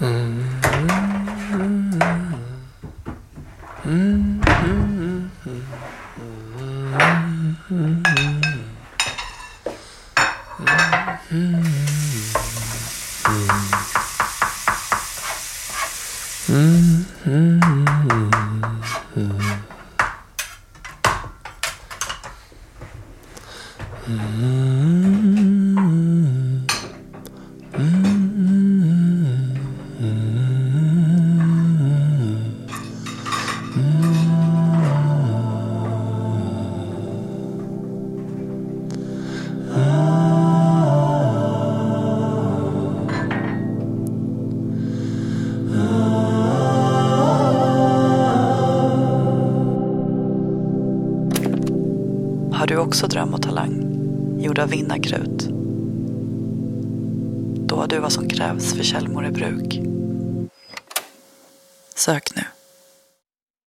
Mm-hmm. Har du också dröm och talang, gjord av vinnarkrut? Då har du vad som krävs för Källmorebruk. Sök nu.